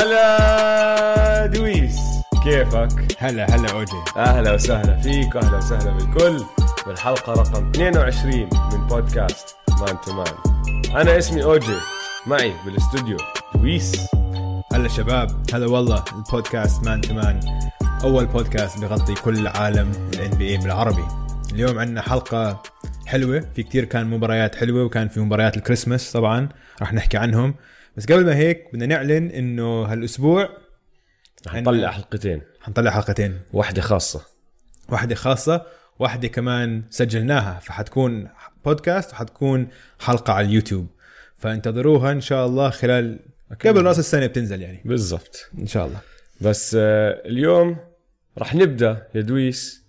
هلا دويس. كيفك؟ هلا هلا اوجي أهلا وسهلا فيك واهلا وسهلا بالكل. بالحلقة رقم 22 من بودكاست Man to Man. أنا اسمي اوجي معي بالاستوديو دويس. هلا شباب هلا والله البودكاست Man to Man. أول بودكاست بغطي كل عالم ال NBA بالعربي. اليوم عندنا حلقة حلوة. في كتير كان مباريات حلوة وكان في مباريات الكريسماس طبعا. راح نحكي عنهم. بس قبل ما هيك بدنا نعلن إنه هالأسبوع رح نطلع حلقتين. حنطلع حلقتين. واحدة خاصة. واحدة خاصة واحدة كمان سجلناها فحتكون بودكاست وحتكون حلقة على اليوتيوب. فانتظروها إن شاء الله خلال قبل راس السنة بتنزل يعني. بالضبط. إن شاء الله. بس آه، اليوم رح نبدأ يا دويس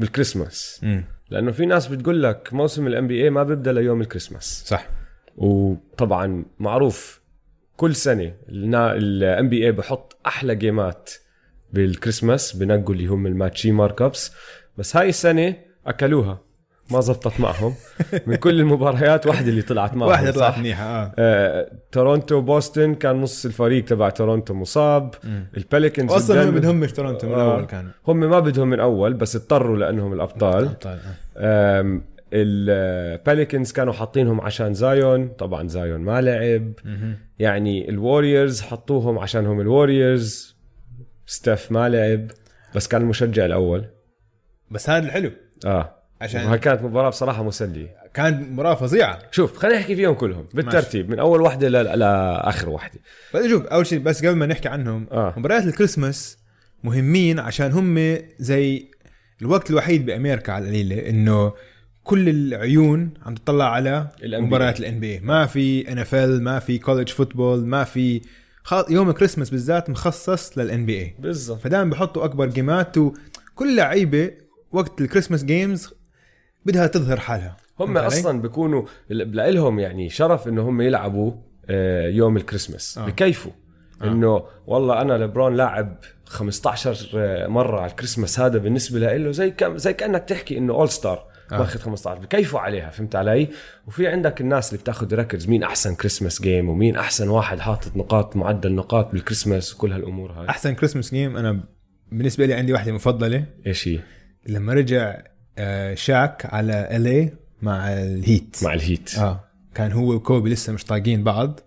بالكريسماس. لأنه في ناس بتقول لك موسم ال NBA ما بيبدأ ليوم الكريسماس. صح. وطبعا معروف كل سنة الام بي اي بحط أحلى جيمات بالكريسماس بنقوا اللي هم الماتشي مارك ابس بس هاي السنة أكلوها. ما زبطت معهم. من كل المباريات واحدة اللي طلعت معهم واحدة طلعت؟ منيحة آه. آه، تورونتو بوسطن كان نص الفريق تبع تورونتو مصاب. البليكنز أصلا هم الدنفر- بدهمش تورنتو من آه. الأول كان. هم ما بدهم من أول بس اضطروا لأنهم الأبطال. ابطال آه. ال Pelicans كانوا حاطينهم عشان زايون. طبعا زايون ما لعب. يعني ال Warriors حطوهم عشانهم ال Warriors ستيف ما لعب. بس كان المشجع الأول. بس هذا الحلو. آه. عشان كانت مباراة بصراحة مسلية. كان مباراة فظيعة. شوف خلينا نحكي فيهم كلهم بالترتيب من أول واحدة لآخر واحدة بس شوف أول شيء بس قبل ما نحكي عنهم آه. مباريات الكريسماس مهمين عشان هم زي الوقت الوحيد بأمريكا على القليله إنه كل العيون عم تطلع على. مباريات ال NBA ما في NFL ما في college football ما في خاص يوم الكريسماس بالذات مخصص لل NBA بالضبط فدائما بحطوا أكبر game ات وكل لعيبة وقت ال Christmas games بدها تظهر حالها هم؟ أصلا بيكونوا لهم يعني شرف إنه هم يلعبوا آه، يوم الكريسماس آه. آه. بكيفوا آه. إنه والله أنا لبرون لاعب 15 مرة على الكريسماس هذا بالنسبة له زي زي كأنك تحكي إنه all star آه. واخذ 15 بكيفوا عليها فهمت علي؟ وفي عندك الناس اللي بتاخذ records مين أحسن Christmas game ومين أحسن واحد حاطط نقاط معدل نقاط بالكريسماس وكل هالأمور هاي. أحسن Christmas game أنا بالنسبة لي عندي واحدة مفضلة. إيش هي؟ لما رجع آه، شاك على LA مع ال Heat. مع ال Heat. آه كان هو وكوبي لسه مش طايقين بعض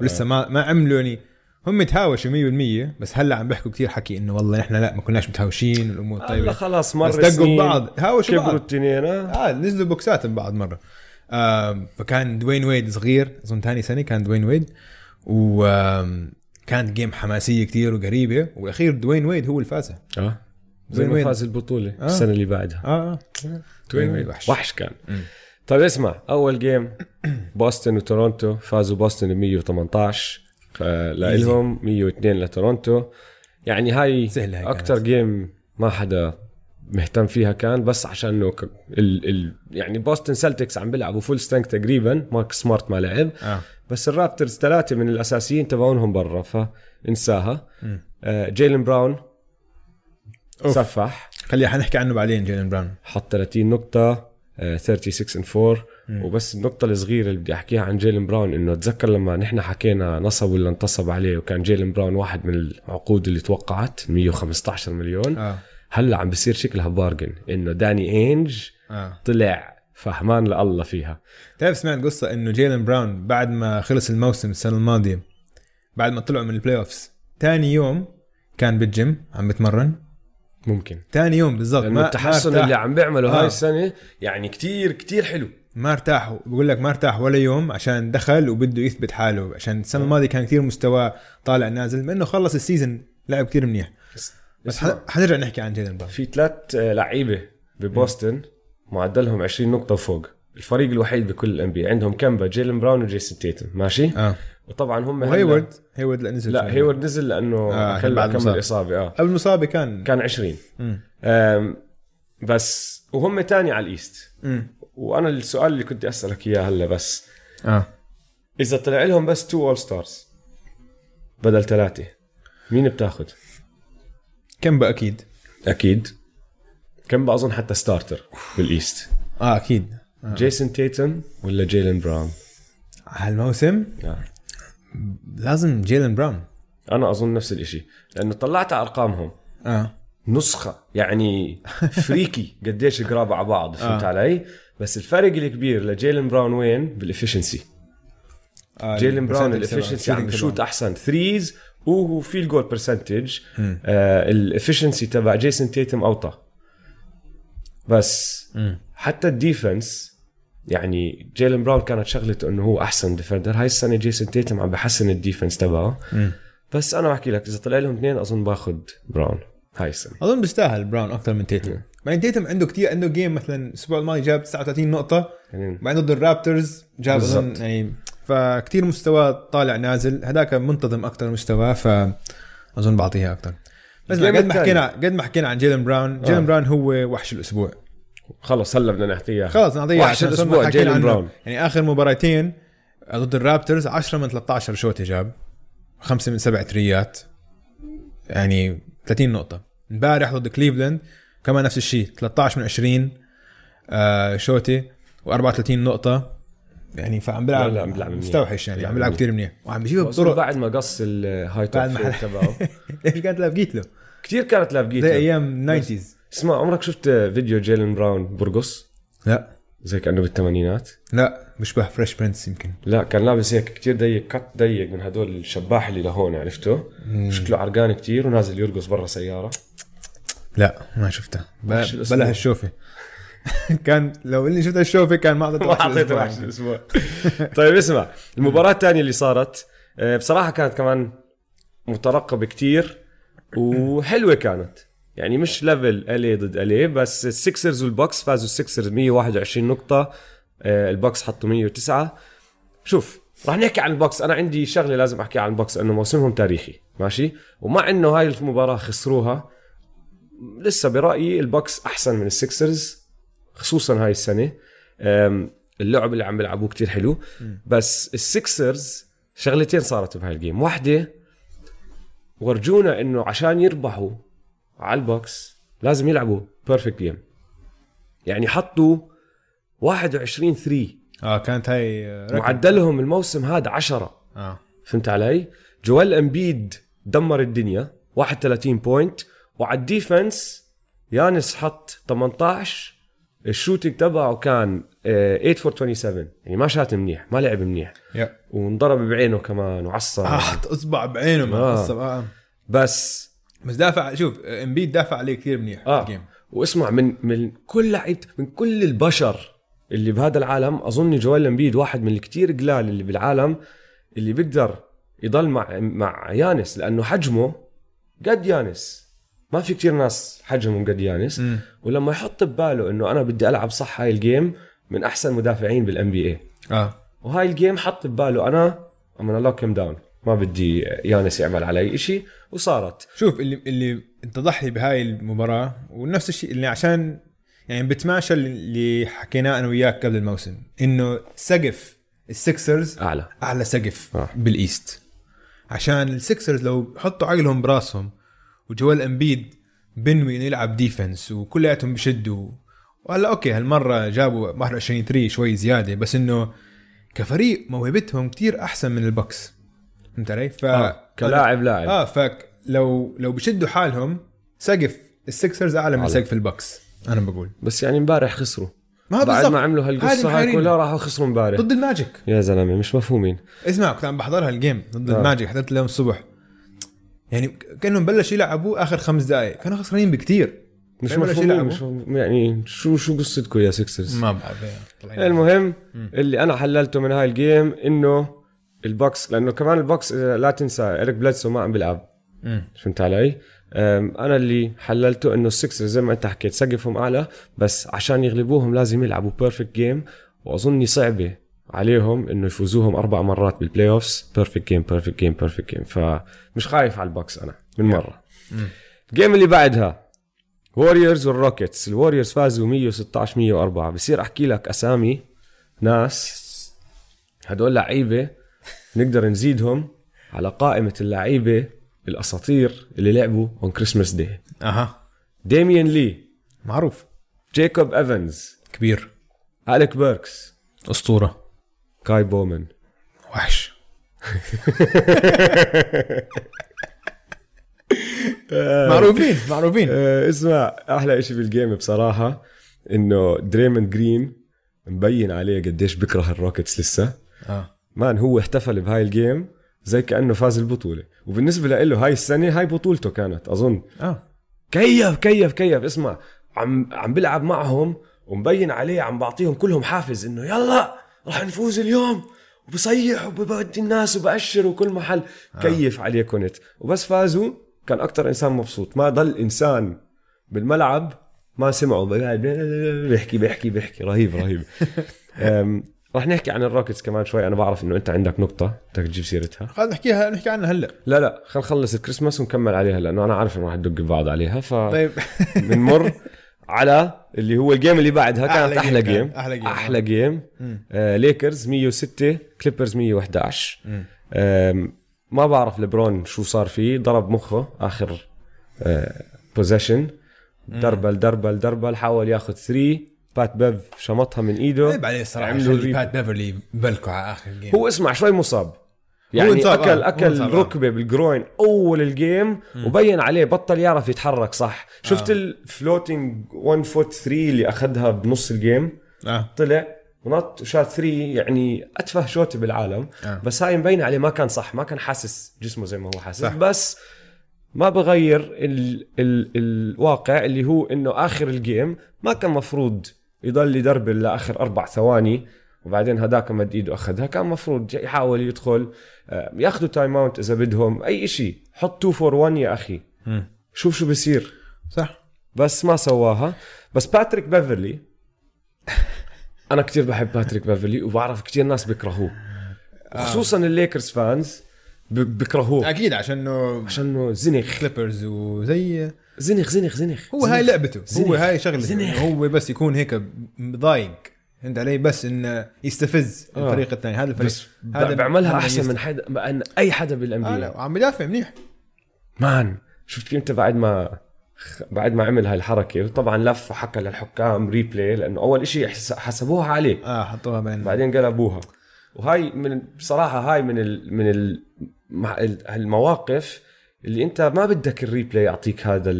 ولسه ما ما عملوا يعني هم تهاوشوا 100% بس هلا عم بيحكوا كثير حكي إنه والله إحنا لا ما كناش متهاوشين والأمور طيبة. خلاص مر بس دقوا ببعض. هاوشوا كبروا بعض. التنين آه. آه نزلوا بوكسات ببعض مرة. آه فكان دوين ويد صغير أظن ثاني سنة كان دوين ويد. وكانت game حماسية كثير وقريبة. والأخير دوين ويد هو اللي فاز. آه. زي وين ما وين؟ فاز البطولة آه. السنة اللي بعدها. آه آه. توين ويد. وحش. وحش. كان. طيب اسمع أول game بوسطن وتورونتو فازوا بوسطن ب 118 لهم 102 لتورونتو. يعني هاي سهلة أكثر. game ما حدا مهتم فيها كان بس عشان إنه ال ال يعني بوسطن سلتكس عم بيلعبوا full strength تقريبا ماركوس سمارت ما لعب. آه. بس الرابترز ثلاثة من الأساسيين تبعونهم برا فانساها. آه جيلن براون أوف. سفاح خلينا حنحكي عنه بعدين جيلن براون حط 30 نقطة آه، 36 and 4 مم. وبس النقطة الصغيرة اللي بدي أحكيها عن جيلن براون إنه أتذكر لما نحن حكينا نصب ولا انتصب عليه وكان جيلن براون واحد من العقود اللي توقعت 115 مليون. آه. هلأ عم بصير شكلها bargain إنه داني انج آه. طلع فهمان لله فيها. تعرف سمعت قصة إنه جيلن براون بعد ما خلص الموسم السنة الماضية بعد ما طلعوا من ال playoffs ثاني يوم كان بالجيم عم بتمرن؟ ممكن. ثاني يوم بالضبط التحسن اللي عم بيعمله آه. هاي السنة يعني كتير كتير حلو. ما ارتاح بقول لك ما ارتاح ولا يوم عشان دخل وبده يثبت حاله عشان السنة الماضية كان كثير مستواه طالع نازل بأنه خلص ال season لعب كثير منيح بس. ح- حنرجع نحكي عن جيلن براون في ثلاث لعيبة ببوسطن معدلهم 20 نقطة وفوق الفريق الوحيد بكل ال NBA عندهم كيمبا جيلن براون وجيسون تيتم ماشي آه وطبعا هم وهيورد هيورد لا نزل لا. هيورد نزل لأنه آه، آه عشان بعد كمل المصاب. إصابة آه قبل المصابة كان كان 20 مم. آم، بس وهم تاني على ال East مم. وأنا السؤال اللي كنت أسألك إياه هلا بس. آه. إذا طلع لهم بس two all stars بدل ثلاثة مين بتاخذ؟ كيمبا أكيد؟ أكيد. كيمبا أظن حتى starter بال East آه أكيد. آه. جيسون تيتم ولا جيلن براون؟ هالموسم آه. لازم جيلن براون أنا أظن نفس الإشي لأنه طلعت على أرقامهم. آه. نسخة يعني freaky قديش قرابة على بعض فهمت آه. علي؟ بس الفرق الكبير لجيلن براون وين؟ بال efficiency آه، جيلن براون ال efficiency. عم بشوت أحسن. threes و field goal percentage مم. ال efficiency تبع جيسون تيتم أوطى. بس مم. حتى ال defense يعني جيلن براون كانت شغلته إنه هو أحسن defender هاي السنة جيسون تيتم عم بحسن ال defense تبعه. بس أنا بحكي لك إذا طلع لهم اثنين أظن باخذ براون هاي السنة. أظن بيستاهل براون أكثر من تيتم. بعدين تيتم عنده كتير عنده game مثلا الأسبوع الماضي جاب 39 نقطة يعني بعدين ضد الرابترز جاب أظن. يعني فكتير مستواه طالع نازل هذاك منتظم أكثر مستواه فاظن بعطيها أكثر بس قد ما. حكينا قد ما حكينا عن جيلن براون جيلن آه. براون هو وحش الأسبوع خلص هلا بدنا اياها خلاص نعطيها وحش حكينا جيلن. براون. يعني آخر مباراتين ضد الرابترز 10 من 13 شوطه جاب خمسة من سبع ثريات يعني 30 نقطة امبارح ضد كليفلاند كمان نفس الشيء. 13 من 20 آه شوطه و34 نقطة. يعني فعم بيلعب لا، لا، عم بيلعب. مستوحش يعني عم بيلعب منيح. كثير منيح. وعم بيجيبها بأظن بطرق بعد ما قص ال high top تبعه. ليش كانت لايقة له كثير كانت لايقة زي أيام 90s اسمع عمرك شفت فيديو جيلن براون برقص لا. زي كأنه بالثمانينات؟ لا بيشبه فريش برنس يمكن. لا كان لابس هيك كتير ضيق كت ضيق من هدول الشباح اللي لهون عرفته شكله عرقان كتير ونازل يرقص برا سيارة. لا ما الأسبوع. بلا هالشوفه كان لو إني شفت الشوفه كان ما أعطيته ما وحش أعطيته. وحش الأسبوع طيب اسمع المباراة الثانية اللي صارت آه، بصراحة كانت كمان مترقبة كتير وحلوة كانت. يعني مش level LA ضد LA بس السكسرز والبوكس فازوا السكسرز 121 نقطة آه، البوكس حطوا 109 شوف راح نحكي عن البوكس أنا عندي شغلة لازم احكي عن البوكس انه موسمهم تاريخي ماشي؟ ومع إنه هاي المباراة خسروها لسه برأيي البوكس أحسن من السكسرز خصوصا هاي السنة. اللعب اللي عم بيلعبوه كتير حلو. بس السكسرز شغلتين صارت بهاي ال game واحدة ورجونا إنه عشان يربحوا على البوكس لازم يلعبوا perfect game يعني حطوا 21 3 آه كانت هاي آه، record. معدلهم الموسم هذا 10 آه. فهمت علي؟ جويل امبيد دمر الدنيا. 31 point وعلى ال defense يانس حط 18 ال shooting تبعه كان آه، 8 for 27 يعني ما شات منيح ما لعب منيح. yeah. وانضرب بعينه كمان وعصر آه، حط اصبع بعينه ما آه. آه. بس. بس دافع شوف امبيد دافع عليه كثير منيح آه. ال game واسمع من من كل لعيبه من كل البشر اللي بهذا العالم أظن جويل امبيد واحد من الكتير قلال اللي بالعالم اللي بيقدر يضل مع مع يانس لأنه حجمه قد يانس. ما في كتير ناس حجمهم قد يانس مم. ولما يحط بباله إنه أنا بدي ألعب صح هاي ال game من أحسن مدافعين بال NBA آه. وهاي ال game حط بباله أنا I'm lock him down ما بدي يانس يعمل علي إشي. وصارت. شوف اللي اللي اتضح لي بهاي المباراة ونفس الشيء اللي عشان يعني بتماشى اللي حكيناه أنا وياك قبل الموسم إنه سقف السكسرز أعلى. أعلى سقف آه. بال East عشان السكسرز لو حطوا عقلهم براسهم وجويل امبيد بنوي إنه يلعب defense وكلياتهم بشدوا وهلا okay هالمرة جابوا 21 3 شوي زيادة بس إنه كفريق موهبتهم كتير أحسن من البوكس فهمت علي؟ ف آه. كلاعب لاعب آه فلو لو بشدوا حالهم سقف السكسرز أعلى من. سقف البوكس أنا بقول بس يعني امبارح خسروا ما بعد. ما عملوا هالقصة هاي. كلها راحوا خسروا امبارح ضد الماجيك يا زلمة مش مفهومين اسمع كنت عم بحضرها ال game ضد آه. الماجيك حضرت اليوم الصبح يعني كأنهم بلشوا يلعبوا آخر خمس دقائق كانوا خسرانين بكتير. مش مفهوم- يعني شو شو قصتكم يا سكسرز ما بعرف طلعين. المهم اللي أنا حللته من هاي ال game إنه البوكس لأنه كمان البوكس آه، لا تنسى إريك بليدسو ما عم بيلعب. مم. فهمت علي؟ أنا اللي حللته إنه السكسرز زي ما أنت حكيت سقفهم أعلى بس عشان يغلبوهم لازم يلعبوا perfect game وأظني صعبة. عليهم إنه يفوزوهم أربع مرات بال playoffs perfect game perfect game perfect game فمش خايف على البوكس أنا من مرة. ال game اللي بعدها ووريرز والروكيتس الوريورز فازوا 116 104 بصير أحكي لك أسامي ناس هدول لعيبة نقدر نزيدهم على قائمة اللعيبة الأساطير اللي لعبوا on Christmas Day أها. ديميان لي معروف. جيكوب ايفنز كبير. أليك بيركس أسطورة. كاي بومان وحش. معروفين معروفين. آه، اسمع أحلى إشي بال game بصراحة إنه دريموند جرين مبين عليه قديش بكره الروكيتس لسه. آه. man هو احتفل بهاي ال game زي كأنه فاز البطولة. وبالنسبة له هاي السنة هاي بطولته كانت أظن. آه. كيف كيف كيف؟ اسمع عم عم بلعب معهم ومبين عليه عم بعطيهم كلهم حافز إنه يلا راح نفوز اليوم. وبصيح وبودي الناس وبأشر وكل محل آه. كيف عليه كنت. وبس فازوا. كان أكتر إنسان مبسوط. ما ضل إنسان بالملعب ما سمعه. قاعد بيحكي بيحكي بيحكي. رهيب رهيب. رح نحكي عن الروكيتس كمان شوي. أنا بعرف إنه أنت عندك نقطة. بدك تجيب سيرتها. خلينا نحكيها نحكي عنها هلأ. لا لا. خلينا نخلص الكريسماس ونكمل عليها لأنه أنا عارف إنه رح ندق ببعض عليها. ف طيب. بنمر. على اللي هو ال game اللي بعدها. كانت أحلى أحلى game game أحلى game. أحلى game. آه ليكرز 106 كليبرز 111 مم. آم، ما بعرف لبرون شو صار فيه. ضرب مخه آخر آه possession dribble dribble dribble. حاول ياخذ 3 بات بيف شمطها من إيده. عيب عليه الصراحه عملوا. بات بيفرلي block و على آخر ال game هو اسمع شوي مصاب. يعني أكل آه، أكل آه. ركبة بال groin أول ال game وبين عليه بطل يعرف يتحرك صح شفت آه. ال floating 1 foot 3 اللي أخذها بنص ال game آه طلع ونط وشات 3 يعني أتفه شوطه بالعالم آه. بس هاي مبينة عليه ما كان صح ما كان حاسس جسمه زي ما هو حاسس صح. بس ما بغير ال ال الواقع اللي هو إنه آخر ال game ما كان مفروض يضل يدربل لآخر أربع ثواني وبعدين هداك مد إيده اخذها كان مفروض يحاول يدخل آه، ياخذوا timeout إذا بدهم. أي شيء حط 2 for 1 يا أخي. مم. شوف شو بصير صح. بس ما سواها. بس باتريك بيفرلي أنا كتير بحب باتريك بيفرلي وبعرف كتير ناس بيكرهوه. خصوصا الليكرز fans ب- بيكرهوه. أكيد عشانه عشانه زنخ. كليبرز وزي زنخ زنخ زنخ. هو هاي لعبته. هو زنخ. هاي شغلته. زنخ. هو بس يكون هيك ضايق. فهمت علي بس إنه يستفز آه. الفريق الثاني. هذا الفريق. بس ب- بعملها أحسن من حدا من أي حدا آه بال NBA لا وعم بدافع منيح. man شفت كيف أنت بعد ما بعد ما عمل هاي الحركه طبعا لف وحكى للحكام replay لأنه أول شيء حسبوها عليه. آه حطوها بين بعدين قلبوها وهاي من بصراحة هاي من ال من ال ال- المواقف اللي أنت ما بدك ال replay يعطيك هذا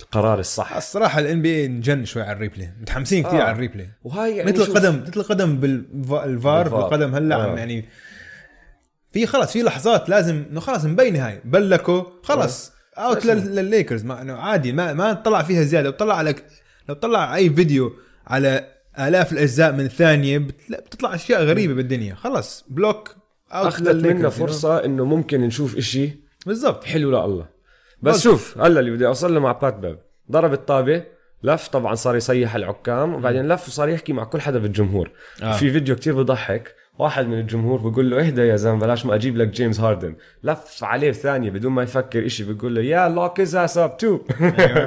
القرار الصح. الصراحة ال NBA انجن شوي على ال replay متحمسين كثير آه. على ال replay وهاي يعني مثل شوف- القدم مثل القدم بالفار. بالقدم هلا آه. عم يعني في خلص في لحظات لازم إنه خلص مبينه هاي. بلكوا خلص out بس- لل- للليكرز. ما إنه عادي ما ما طلع فيها زيادة. لو طلع على لو طلع أي فيديو على آلاف الأجزاء من ثانية بتطلع أشياء غريبة بالدنيا. خلص بلكوا out أخذت منا فرصة إنه ممكن نشوف إشي بالضبط. حلو لله. بس. شوف هلا اللي بدي أوصل له مع بات بات ضرب الطابة لف طبعا صار يصيح الحكام وبعدين لف وصار يحكي مع كل حدا بالجمهور آه. آه. في فيديو كتير بضحك واحد من الجمهور بقول له إهدى يا زلمة بلاش ما أجيب لك جيمس هاردن لف عليه ثانية بدون ما يفكر إشي بقول له يا look us up too.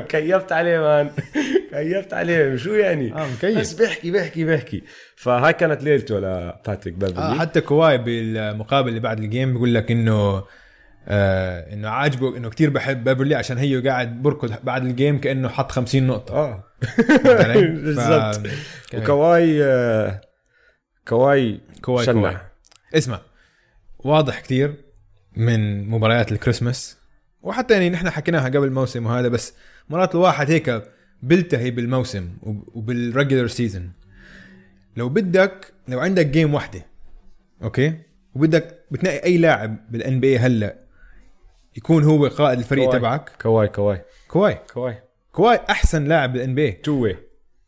كيفت عليه man كيفت عليه شو يعني آه مكيف بس بيحكي بيحكي بيحكي فهاي كانت ليلته لباتريك بيفرلي آه حتى كواي بالمقابل اللي بعد ال game بيقول لك إنه آه إنه عاجبه إنه كتير بحب بيفرلي عشان هيو قاعد بركض بعد ال game كأنه حط 50 نقطة. آه؟ ف- بالضبط. وكواي آه، كواي كواي شنع. كواي. اسمع واضح كتير من مباريات الكريسماس وحتى يعني نحن حكيناها قبل الموسم وهذا بس مرات الواحد هيك بيلتهي بالموسم وب- وبال regular season لو بدك لو عندك game واحدة okay؟ وبدك بتنقي أي لاعب بال NBA هلأ يكون هو قائد الفريق كواي. تبعك. كواي كواي. كواي. كواي. كواي أحسن لاعب بال NBA too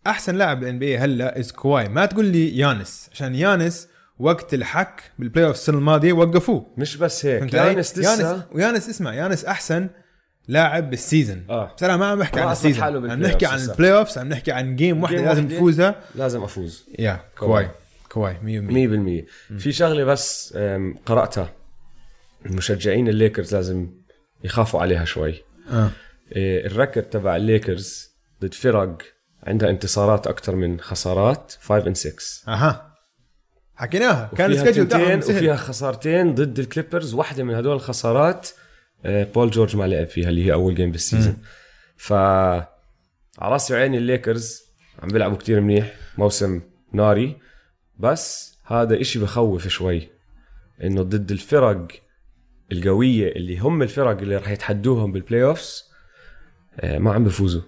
أحسن لاعب بال NBA هلا is كواي. ما تقول لي يانس عشان يانس وقت الحك بال playoff السنة الماضية وقفوه. مش بس هيك؟ يانس يانس لسه. ويانس اسمع يانس أحسن لاعب بال season آه. بس أنا ما عم بحكي عن ال season عم نحكي عن. ال playoffs عم نحكي عن game واحدة لازم. تفوزها. لازم أفوز. يا كواي. كواي. كواي 100% 100% في شغلة بس قرأتها. المشجعين الليكرز لازم يخافوا عليها شوي. آه. إيه، ال record تبع الليكرز ضد فرق عندها انتصارات أكثر من خسارات 5 and 6 أها. حكيناها. كان السكجول تاعهم وفيها خسارتين ضد الكليبرز واحدة من هدول الخسارات آه، بول جورج ما لعب فيها اللي هي أول game بال season ف على راسي وعيني الليكرز عم بيلعبوا كتير منيح موسم ناري. بس هذا إشي بخوف شوي إنه ضد الفرق القوية اللي هم الفرق اللي راح يتحدوهم بال playoffs آه، ما عم بيفوزوا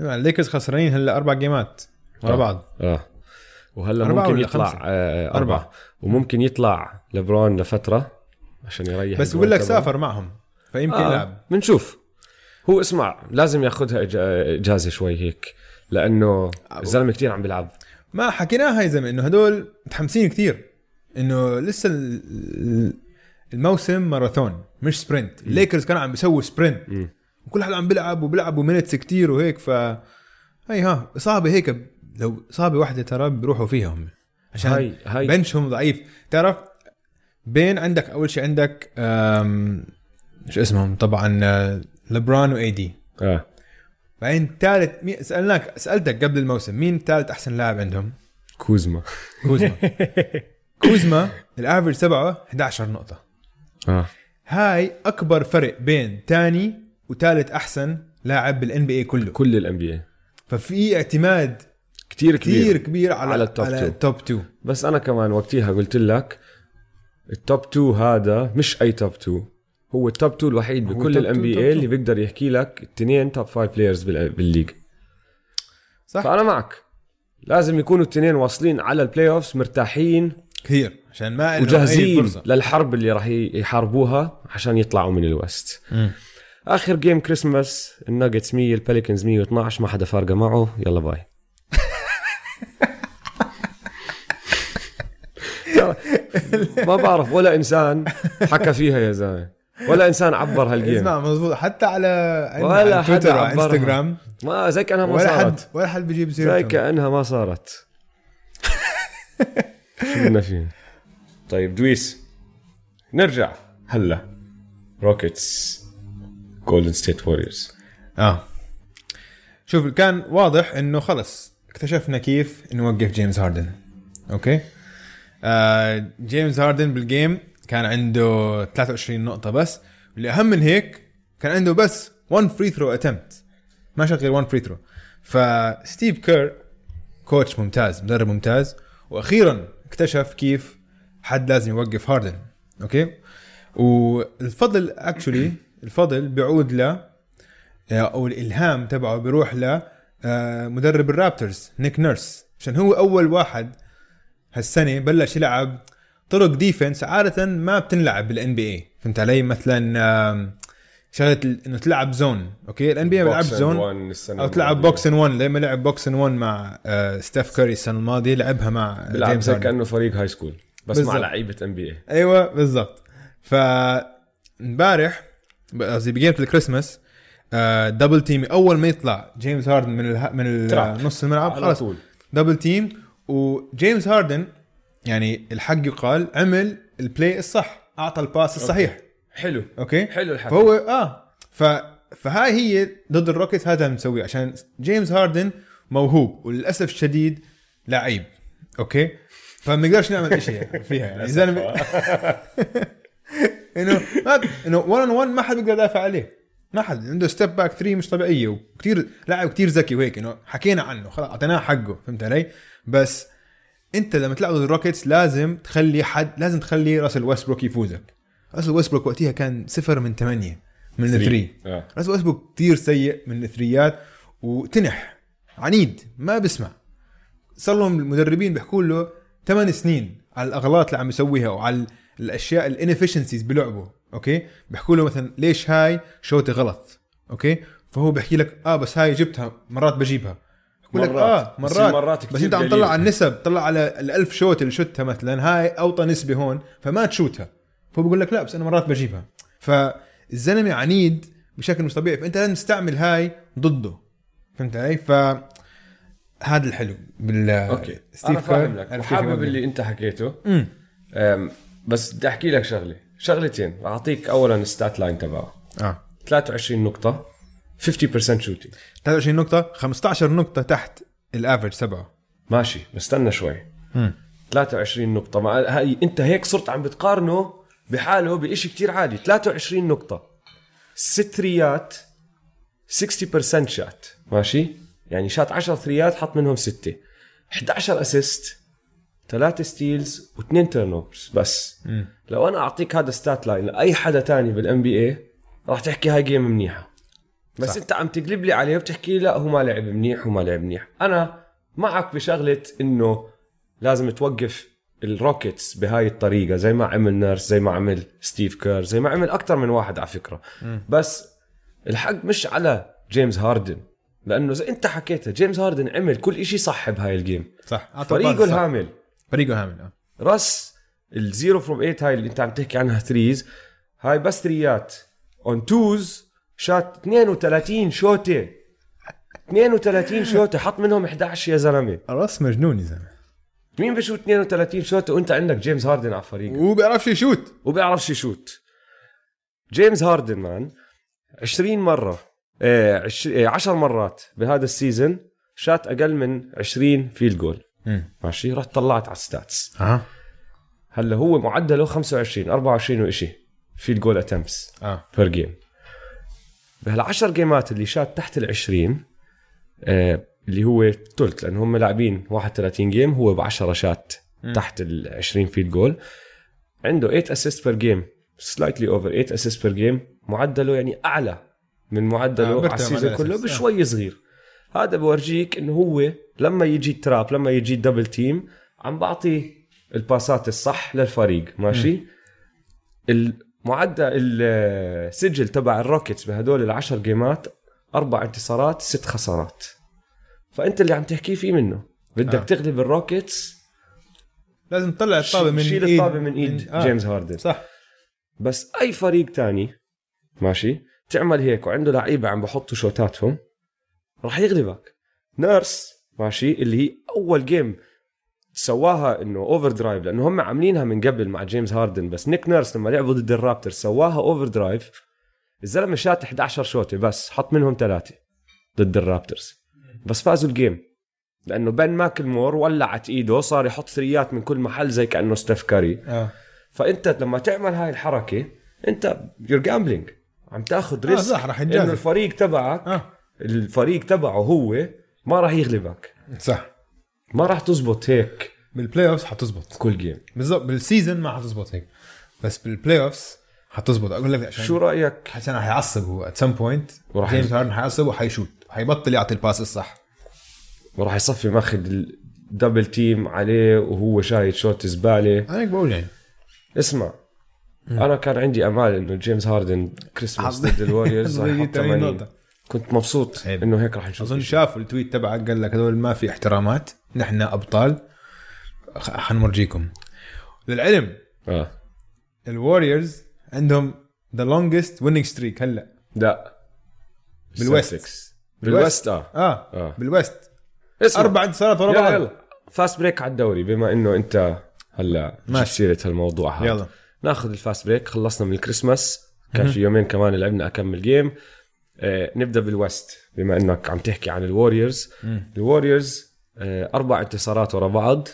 الليكرز خسرانين هلا أربع game ات ورا آه. بعض آه وهلا ممكن يطلع خمسة؟ آه أربعة. أربعة وممكن يطلع لبرون لفترة عشان يريح بس بقول لك. سافر معهم فيمكن آه يلعب بنشوف هو اسمع لازم ياخذها إجازة شوي هيك لأنه الزلمة كتير عم بيلعب ما حكيناها يا زلمة إنه هدول متحمسين كثير إنه لسه ال- الموسم ماراثون مش sprint. الليكرز كانوا عم بيسووا sprint. وكل حدا عم بيلعب وبيلعبوا minutes كتير وهيك ف هي ها إصابة هيك لو إصابة واحدة ترى بيروحوا فيها هم. عشان هاي هاي. bench هم ضعيف. تعرف بين عندك أول شيء عندك أم، شو اسمهم؟ طبعا آه، لبرون و AD آه. بعدين ثالث سألناك سألتك قبل الموسم مين ثالث أحسن لاعب عندهم؟ كوزما. كوزما. كوزما ال average تبعه 11 نقطة. آه. هاي أكبر فرق بين تاني وثالث أحسن لاعب بال NBA كله. كل ال NBA ففي اعتماد كثير كثير كبير كبير على على ال top على two. ال top 2 بس أنا كمان وقتها قلت لك ال top 2 هذا مش أي top 2 هو ال top 2 الوحيد بكل ال NBA. اللي بيقدر يحكي لك الاثنين top 5 players بال league صح. فأنا معك. لازم يكونوا الاثنين واصلين على ال playoffs مرتاحين. كثير. عشان ما وجاهزين. للحرب اللي راح يحاربوها عشان يطلعوا من ال West. آخر game كريسماس الناجتس 100 البيليكنز 112 ما حدا فارقة معه. يلا bye. ما بعرف ولا إنسان حكى فيها يا زلمة. ولا إنسان عبر هال game اسمع مزبوط حتى على ولا على حدا تويتر عبرها. وانستغرام ما زي كأنها ما ولا حد صارت. ولا حد بيجيب زي سيرته كأنها ما صارت. شو بدنا فيه طيب دويس نرجع. هلا. روكيتس جولدن ستيت ووريرز آه. شوف كان واضح إنه خلص. اكتشفنا كيف نوقف جيمس هاردن. أوكي؟ آه جيمس هاردن بال game كان عنده 23 نقطة بس. واللي أهم من هيك كان عنده بس 1 free throw attempt ما شغل غير 1 free throw فستيف كير coach ممتاز مدرب ممتاز. وأخيرا اكتشف كيف حد لازم يوقف هاردن أوكي؟ والفضل actually الفضل بيعود ل أو الإلهام تبعه بيروح ل آه، مدرب الرابترز نيك نيرس. عشان هو أول واحد هالسنة بلش يلعب طرق defense عادة ما بتنلعب بال NBA فهمت علي؟ مثلا شغلة إنه تلعب zone أوكي؟ ال NBA بيلعب zone أو تلعب box and 1 لما لعب box and 1 مع آه، ستيف كوري السنة الماضية لعبها مع بيلعب زي كأنه فريق هاي سكول بس بالضبط. مع لعيبة NBA أيوه بالضبط. ف امبارح قصدي ب game ة الكريسماس double team أول ما يطلع جيمس هاردن من اله... من ال-. نص الملعب خلاص. طول. double team وجيمس هاردن يعني الحق يقال عمل ال play الصح أعطى ال pass الصحيح. حلو. أوكي؟ حلو الحكي. فهو آه. ف فهاي هي ضد الروكيتس هذا اللي عشان جيمس هاردن موهوب وللأسف الشديد لعيب. أوكي؟ فما نقدرش نعمل شيء فيها يعني. زلمه انه ما إنه 1 on 1 ما حد بيقدر يدافع عليه. ما حد. عنده step back 3 مش طبيعية. وكثير لاعب كثير ذكي وهيك. إنه حكينا عنه. خلاص أعطيناه حقه. فهمت علي؟ بس أنت لما تلعب ضد الروكيتس لازم تخلي حد لازم تخلي راسل ويستبروك يفوزك. راسل ويستبروك وقتها كان صفر من ثمانية من ال three. آه. راسل ويستبروك كثير سيء من ال three ات وتنح. عنيد. ما بسمع صار لهم المدربين بيحكوا له ثمان سنين على الأغلاط اللي عم يسويها وعلى الأشياء ال inefficiencies بلعبه أوكي؟ بيحكوا له مثلا ليش هاي shot ي غلط أوكي؟ فهو بيحكي لك آه بس هاي جبتها مرات بجيبها. بقول لك مرات. آه بس مرات. مرات بس أنت عم. تطلع على النسب طلع على الألف shot اللي شاتها مثلا هاي أوطى نسبة هون فما تشوتها. فهو بقول لك لا بس أنا مرات بجيبها. فالزلمة عنيد بشكل مش طبيعي فأنت لازم تستعمل هاي ضده. فهمت علي؟ ف هذا الحلو بال أوكي. أنا فاهم لك. وحابب اللي أنت حكيته. امم بس بدي أحكي لك شغلة. شغلتين. أعطيك اولا ال stat line تبعه. آه. 23 نقطة 50% shooting 23 نقطة 15 نقطة تحت ال average تبعه. ماشي بستنى شوي. امم 23 نقطة. مع هاي أنت هيك صرت عم بتقارنه بحاله بشيء كتير عالي 23 نقطة. ست ثريات 60% شات ماشي؟ يعني شات 10 ثريات حط منهم 6 11 assist ثلاثة steals واثنين turnovers بس. مم. لو أنا أعطيك هذا stat line لأي حدا تاني بال NBA راح تحكي هاي game منيحة. بس صح. أنت عم تقلب لي عليه وبتحكي لا هو ما لعب منيح وما لعب منيح. أنا معك بشغلة إنه لازم توقف الروكيتس بهاي الطريقة زي ما عمل نيرس زي ما عمل ستيف كير زي ما عمل أكثر من واحد على فكرة. بس الحق مش على جيمس هاردن. لأنه زي أنت حكيتها جيمس هاردن عمل كل إشي صح بهاي ال game صح. فريقه. الهامل. فريقه هامل آه. راس ال zero from 8 هاي اللي أنت عم تحكي عنها threes هاي بس ثريات on twos شات 32 شوطة. 32 شوطة. حط منهم 11 يا زلمة. راس مجنون يا زلمة. مين بشوت 32 شوطة وأنت عندك جيمس هاردن على فريقك وهو بيعرفش يشوت. وبيعرفش يشوت. جيمس هاردن man 20 مرة 10 مرات بهذا ال season شات أقل من 20 field goal ماشي؟ رحت طلعت على ال stats. آه هلا هو معدله 25 24 وإشي field goal attempts آه. per game بهالعشر جيمات اللي شات تحت ال 20 آه اللي هو ثلث لأن هم لاعبين 31 game هو ب 10 شات تحت ال 20 field goal عنده 8 assist per game slightly over 8 assist per game معدله يعني أعلى من آه، معدله برتم على ال season كله الأساس. آه. بشوي صغير هذا بورجيك إنه هو لما يجي trap لما يجي double team عم بعطي الباسات الصح للفريق ماشي المعدل السجل تبع الروكيتس بهدول العشر جيمات أربع انتصارات ست خسارات فأنت اللي عم تحكي فيه منه بدك آه. آه. تغلب الروكيتس لازم تطلع الطابة من شيل ايد الطابة من إيد آه. جيمس هاردن صح بس أي فريق تاني ماشي تعمل هيك وعنده لعيبة عم بحطوا شوتاتهم راح يغلبك. نيرس ماشي اللي هي أول game سواها إنه overdrive لأنه هم عاملينها من قبل مع جيمس هاردن بس نيك نيرس لما لعبوا ضد الرابتر سواها overdrive الزلمة شات 11 شوطه بس حط منهم ثلاثة ضد الرابترز. بس فازوا ال game لأنه بن ماكلمور ولعت إيده صار يحط ثريات من كل محل زي كأنه ستيف كاري آه. فأنت لما تعمل هاي الحركة أنت you're gambling عم تاخذ آه، risk صح، رح إنه. الفريق تبعك آه. الفريق تبعه هو ما راح يغلبك. صح. ما راح تزبط هيك. بال playoffs حتزبط. كل game بالضبط بال season ما حتزبط هيك. بس بال playoffs حتزبط. أقول لك عشان شو رأيك؟ عشان حيعصب هو. at some point وراح جيمس هاردن حيعصب وحيشوت. حيبطل يعطي ال pass الصح. وراح يصفي ماخذ ال double team عليه وهو شايل shot زبالة. أنا بقول يعني. اسمع أنا كان عندي أمال إنه جيمس هاردن كريسماس ضد الوريورز راح يحط 80 80 نقطة. كنت مبسوط عيب. إنه هيك راح نشوف أظن. شافوا ال tweet تبعك قال لك هذول ما في احترامات. نحن أبطال. حنورجيكم للعلم آه. الوريورز عندهم the longest winning streak هلأ. لا. بال West. بال West آه. آه, آه. بال West. اسمع. أربع انتصارات ورا بعض. يلا fast break على الدوري بما إنه أنت هلأ ماشي. سيرة هالموضوع هذا. يلا. ناخذ ال fast break خلصنا من الكريسماس. كان في يومين كمان لعبنا أكمل game آه نبدأ بال West بما إنك عم تحكي عن الوريورز الوريورز آه أربع انتصارات ورا بعض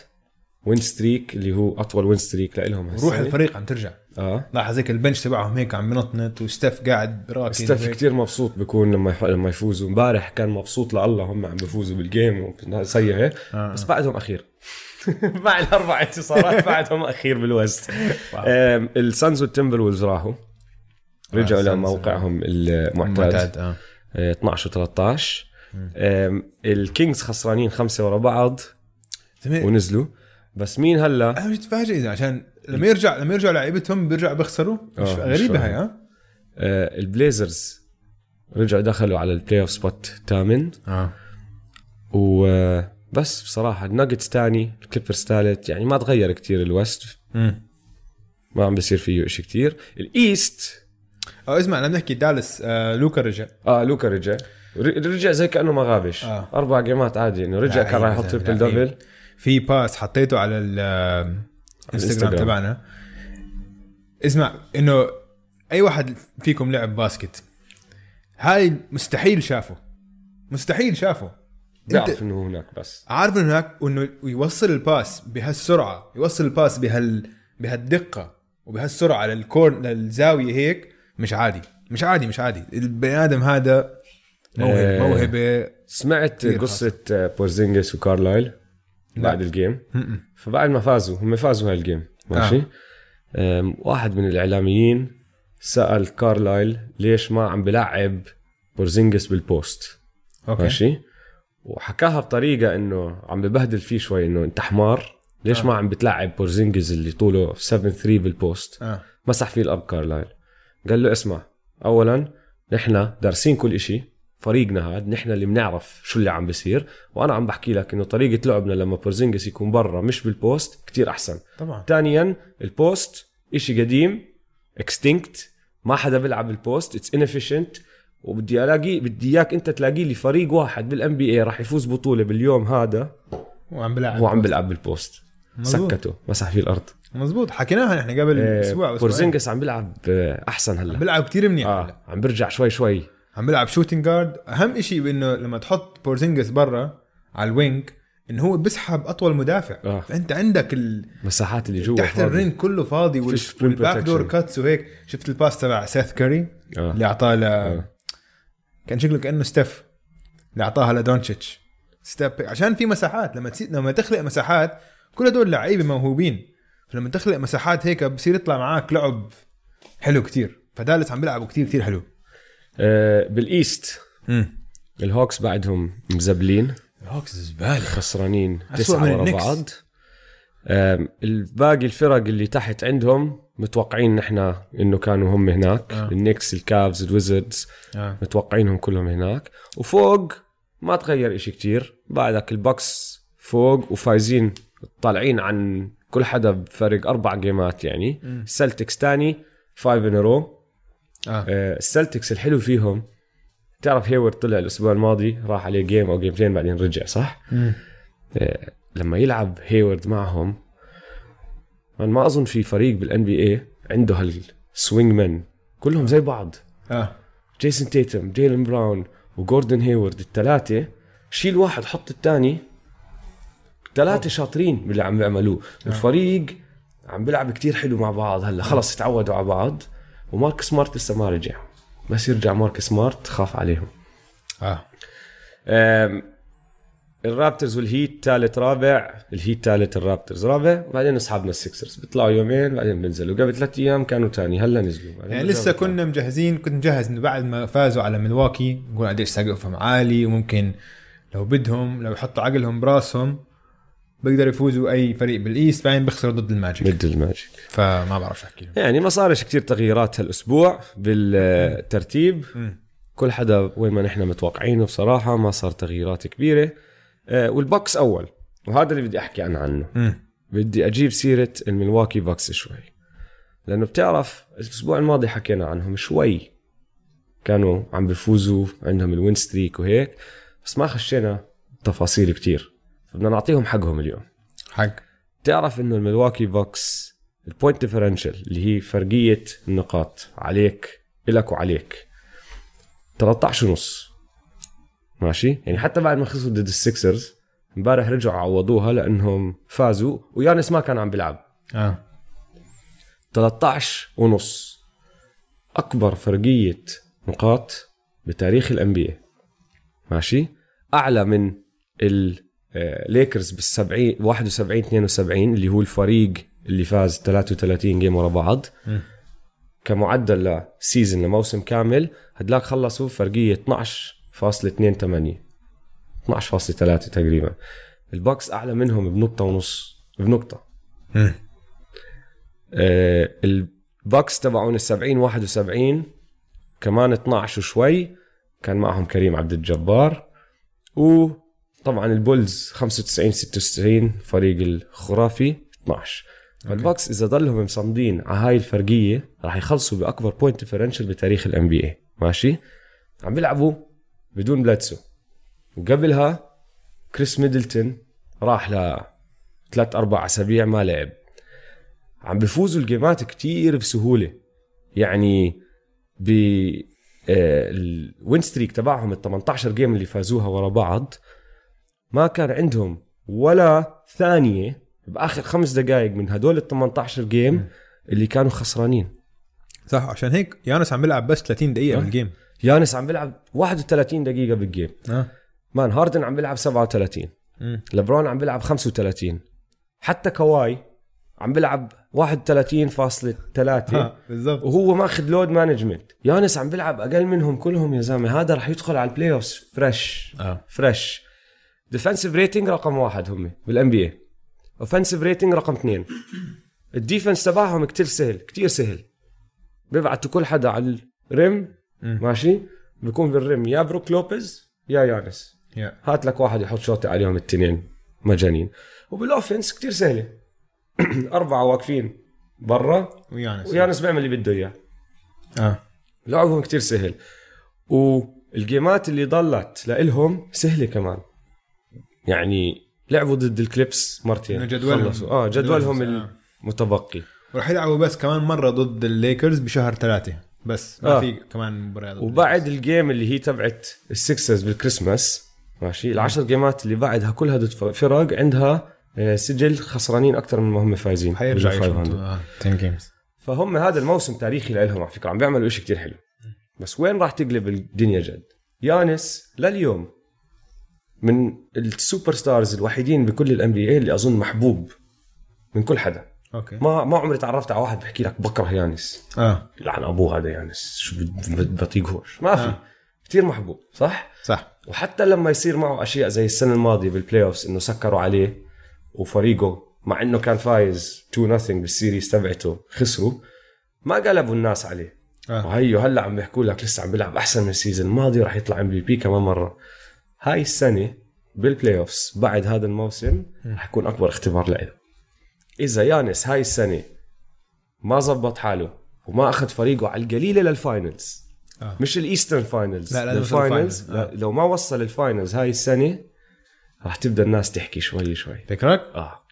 win streak اللي هو أطول win streak لهم روح الفريق عم ترجع. آه. لاحظ هيك ال bench تبعهم هيك عم بنطنط وستيف قاعد راكد ستيف. كتير مبسوط بيكون لما يح- لما يفوزوا. امبارح كان مبسوط لله هم عم بيفوزوا بال game سيئة آه. بس بعدهم أخير. مع الاربع انتصارات بعدهم أخير بال West السانز والتمبروولفز راحوا. رجعوا السانز. لموقعهم المعتاد. معتاد آه. آه، 12 و 13 آم، الكينجز خسرانين خمسة ورا بعض ونزلوا. بس مين هلا؟ أنا متفاجئ إذا عشان لما يرجع لما يرجع لعيبتهم بيرجعوا بيخسروا؟ مش آه، غريبة. هاي ها؟ آه، البليزرز رجعوا دخلوا على ال playoff spot ثامن آه وبس بصراحة الناجتس تاني الكليبرز ثالث يعني ما تغير كتير ال West ما عم بصير فيه شيء كتير. ال East. أو اسمع لما نحكي دالاس آه لوكا رجع. آه لوكا رجع. ر- رجع زي كأنه ما غابش. آه. أربع جيمات عادي إنه رجع كان راح يحط triple. double في pass حطيته على الإنستغرام. تبعنا. اسمع إنه أي واحد فيكم لعب basket هاي مستحيل شافه. مستحيل شافه. بيعرف إنه هناك بس. عارف إنه هناك إنه يوصل ال pass بهالسرعة يوصل ال pass بهال بهالدقة وبهالسرعة لل corner للزاوية هيك مش عادي. مش عادي مش عادي. البني آدم هذا موهبه آه. موهبة سمعت قصة آه، بورزينجس وكارلايل؟ بعد ال game. فبعد ما فازوا هم فازوا هاي ال game ماشي؟ آه. واحد من الإعلاميين سأل كارلايل ليش ما عم بلعب بورزينجس بال post okay. ماشي؟ وحكاها بطريقة إنه عم ببهدل فيه شوي إنه أنت حمار ليش آه. ما عم بتلعب بورزينجز اللي طوله 7 3 بال post؟ آه. مسح فيه الأرض كارلايل. قال له اسمع اولا نحن دارسين كل إشي فريقنا هذا نحن اللي بنعرف شو اللي عم بيصير وأنا عم بحكي لك إنه طريقة لعبنا لما بورزينجس يكون برا مش بال post كتير أحسن. طبعا. ثانيا ال post إشي قديم extinct ما حدا بيلعب ال post it's inefficient وبدي الاقي بدي إياك أنت تلاقي لي فريق واحد بال NBA راح يفوز بطولة باليوم هذا وعم بلعب هو عم بيلعب بال post مزبوط. سكته مسح فيه الأرض. مزبوط حكيناها نحن قبل آه، أسبوع. بورزينجس عم بيلعب آه، أحسن عم هلا بيلعب كثير منيح. آه عم برجع شوي شوي. عم بيلعب shooting guard أهم شيء بإنه لما تحط بورزينجس برا على ال wing إنه هو بيسحب أطول مدافع آه. فأنت عندك ال... مساحات اللي جوا تحت فاضي. ال rim كله فاضي وال... وال back door cuts وهيك شفت ال pass تبع Seth Curry آه. اللي أعطاه ل آه. كان شكله كأنه ستيف اللي أعطاها لدونتشيتش ستيف عشان في مساحات لما تسي... لما تخلق مساحات كل هدول لعيبة موهوبين فلما تخلق مساحات هيك بصير يطلع معاك لعب حلو كتير ف Dallas عم بيلعبوا كتير كتير حلو بال East. امم الهوكس بعدهم مزبلين. الهوكس زبالة. خسرانين من ورا. بعض. الباقي الفرق اللي تحت عندهم متوقعين نحن إنه كانوا هم هناك. آه. النكس الكافز الويزردز آه. متوقعينهم كلهم هناك. وفوق ما تغير إشي كتير. بعدك البكس فوق وفايزين طالعين عن كل حدا بفرق أربع جيمات يعني. السلتكس تاني five in a row آه. السلتكس الحلو فيهم تعرف هيورد طلع الأسبوع الماضي راح عليه game أو جيمتين بعدين رجع صح؟ مم. آه، لما يلعب هيورد معهم من ما أظن في فريق بال NBA عنده هال swing man كلهم زي بعض. آه. جيسون تيتم جيلن براون وجوردن هيورد الثلاثه شيل واحد حط الثاني. ثلاثة شاطرين باللي عم بيعملوه. الفريق عم بيلعب كتير حلو مع بعض هلا خلص تعودوا على بعض. وماركس سمارت لسه ما رجع. بس يرجع مارك سمارت خاف عليهم. آه. الرابترز والهيت ثالث رابع. الهيت ثالث الرابترز رابع. وبعدين أصحابنا السكسرز بيطلعوا يومين بعدين بينزلوا قبل ثلاث أيام كانوا ثاني هلا نزلوا. يعني لسه. كنا مجهزين كنت مجهز إنه بعد ما فازوا على ملواكي نقول قديش سقفهم عالي وممكن لو بدهم لو يحطوا عقلهم براسهم بيقدروا يفوزوا أي فريق بال East بعدين بيخسروا ضد الماجيك. ضد الماجيك. فما بعرف شو أحكي يعني ما صارش كتير تغييرات هالأسبوع بالترتيب. مم. كل حدا وين ما نحن متوقعينه بصراحة ما صار تغييرات كبيرة. أه، والبكس أول وهذا اللي بدي أحكي أنا عنه. مم. بدي أجيب سيرة الملواكي بكس شوي. لأنه بتعرف الأسبوع الماضي حكينا عنهم شوي. كانوا عم بيفوزوا عندهم ال win streak وهيك بس ما خشينا تفاصيل كتير. فبدنا نعطيهم حقهم اليوم. حق. تعرف إنه الملواكي بكس ال point differential اللي هي فرقية النقاط عليك إلك وعليك. 13 ونص. ماشي؟ يعني حتى بعد ما خسروا ضد السكسرز امبارح رجعوا عوضوها لأنهم فازوا ويانس ما كان عم بيلعب. آه. 13 ونص. أكبر فرقية نقاط بتاريخ ال NBA ماشي؟ أعلى من الليكرز بال 70 71 72 اللي هو الفريق اللي فاز 33 game ورا بعض. كمعدل ل season لموسم كامل هدلاك خلصوا فرقية 12.28 12.3 تقريبا البكس أعلى منهم بنقطة ونص بنقطة. آه، البكس تبعون ال 70 71 كمان 12 وشوي كان معهم كريم عبد الجبار وطبعا البولز 95 96 فريق الخرافي 12 فالبكس إذا ضلهم مصمدين على هاي الفرقية راح يخلصوا بأكبر point differential بتاريخ ال NBA ماشي؟ عم بيلعبوا بدون بلادسو. وقبلها كريس ميدلتون راح ل ثلاث أربع أسابيع ما لعب. عم بيفوزوا الجيمات كتير بسهولة. يعني ب آه، ال win streak تبعهم ال 18 game اللي فازوها ورا بعض ما كان عندهم ولا ثانية بآخر خمس دقائق من هدول ال 18 game اللي كانوا خسرانين. صح عشان هيك يانس عم بيلعب بس 30 دقيقة آه. بال game يانس عم بيلعب 31 دقيقة بال game آه. man هاردن عم بيلعب 37 مم. لبرون عم بيلعب 35 حتى كواي عم بيلعب 31.3 ها بالضبط. وهو ماخذ load management يانس عم بيلعب أقل منهم كلهم يا زلمة. هذا رح يدخل على ال playoff fresh آه. fresh defensive rating رقم واحد هم بال NBA offensive rating رقم اثنين. ال defense تبعهم كتير سهل كتير سهل. بيبعتوا كل حدا على ال rim. ماشي؟ بيكون بال rim يا بروك لوبيز يا يانس. يا. هات لك واحد يحط شوطة عليهم التنين مجانين. وبال offense كتير سهلة. أربعة واقفين برا ويانس. ويانس بيعمل اللي بده إياه. آه. لعبهم كتير سهل. والجيمات اللي ضلت لإلهم سهلة كمان. يعني لعبوا ضد الكليبرز مرتين. جدولهم. خلصوا. آه جدولهم آه. المتبقي. وراح يلعبوا بس كمان مرة ضد الليكرز بشهر ثلاثة. بس ما آه. في كمان مباريات وبعد ال game اللي هي تبعت السكسرز بالكريسماس ماشي؟ العشر جيمات اللي بعدها كلها ضد فرق عندها آه، سجل خسرانين أكثر من ما هم فايزين. حيرجع بال 500. يشوطوا آه 10 games فهم هذا الموسم تاريخي لهم على فكرة عم بيعملوا إشي كتير حلو. بس وين راح تقلب الدنيا جد؟ يانس لليوم. من ال superstars الوحيدين بكل ال NBA اللي أظن محبوب من كل حدا. أوكي. ما ما عمري تعرفت على واحد بحكي لك بكره يانس. آه. لعن أبوه هذا يانس. شو بطيقهوش ما في. آه. كثير محبوب صح؟ صح. وحتى لما يصير معه أشياء زي السنة الماضية بال playoffs إنه سكروا عليه وفريقه مع إنه كان فايز 2 0 بال series تبعته خسروا. ما قلبوا الناس عليه. آه. وهيو هلأ عم بيحكوا لك لسه عم بيلعب أحسن من ال season الماضي وراح يطلع MVP كمان مرة. هاي السنة بال playoffs بعد هذا الموسم راح يكون أكبر اختبار له إذا يانس هاي السنة ما زبط حاله وما أخذ فريقه على القليله لل finals آه. مش ال Eastern finals لا، لل finals ال finals. آه. لا، لو ما وصل ال finals هاي السنة راح تبدأ الناس تحكي شوي شوي فكرك؟ آه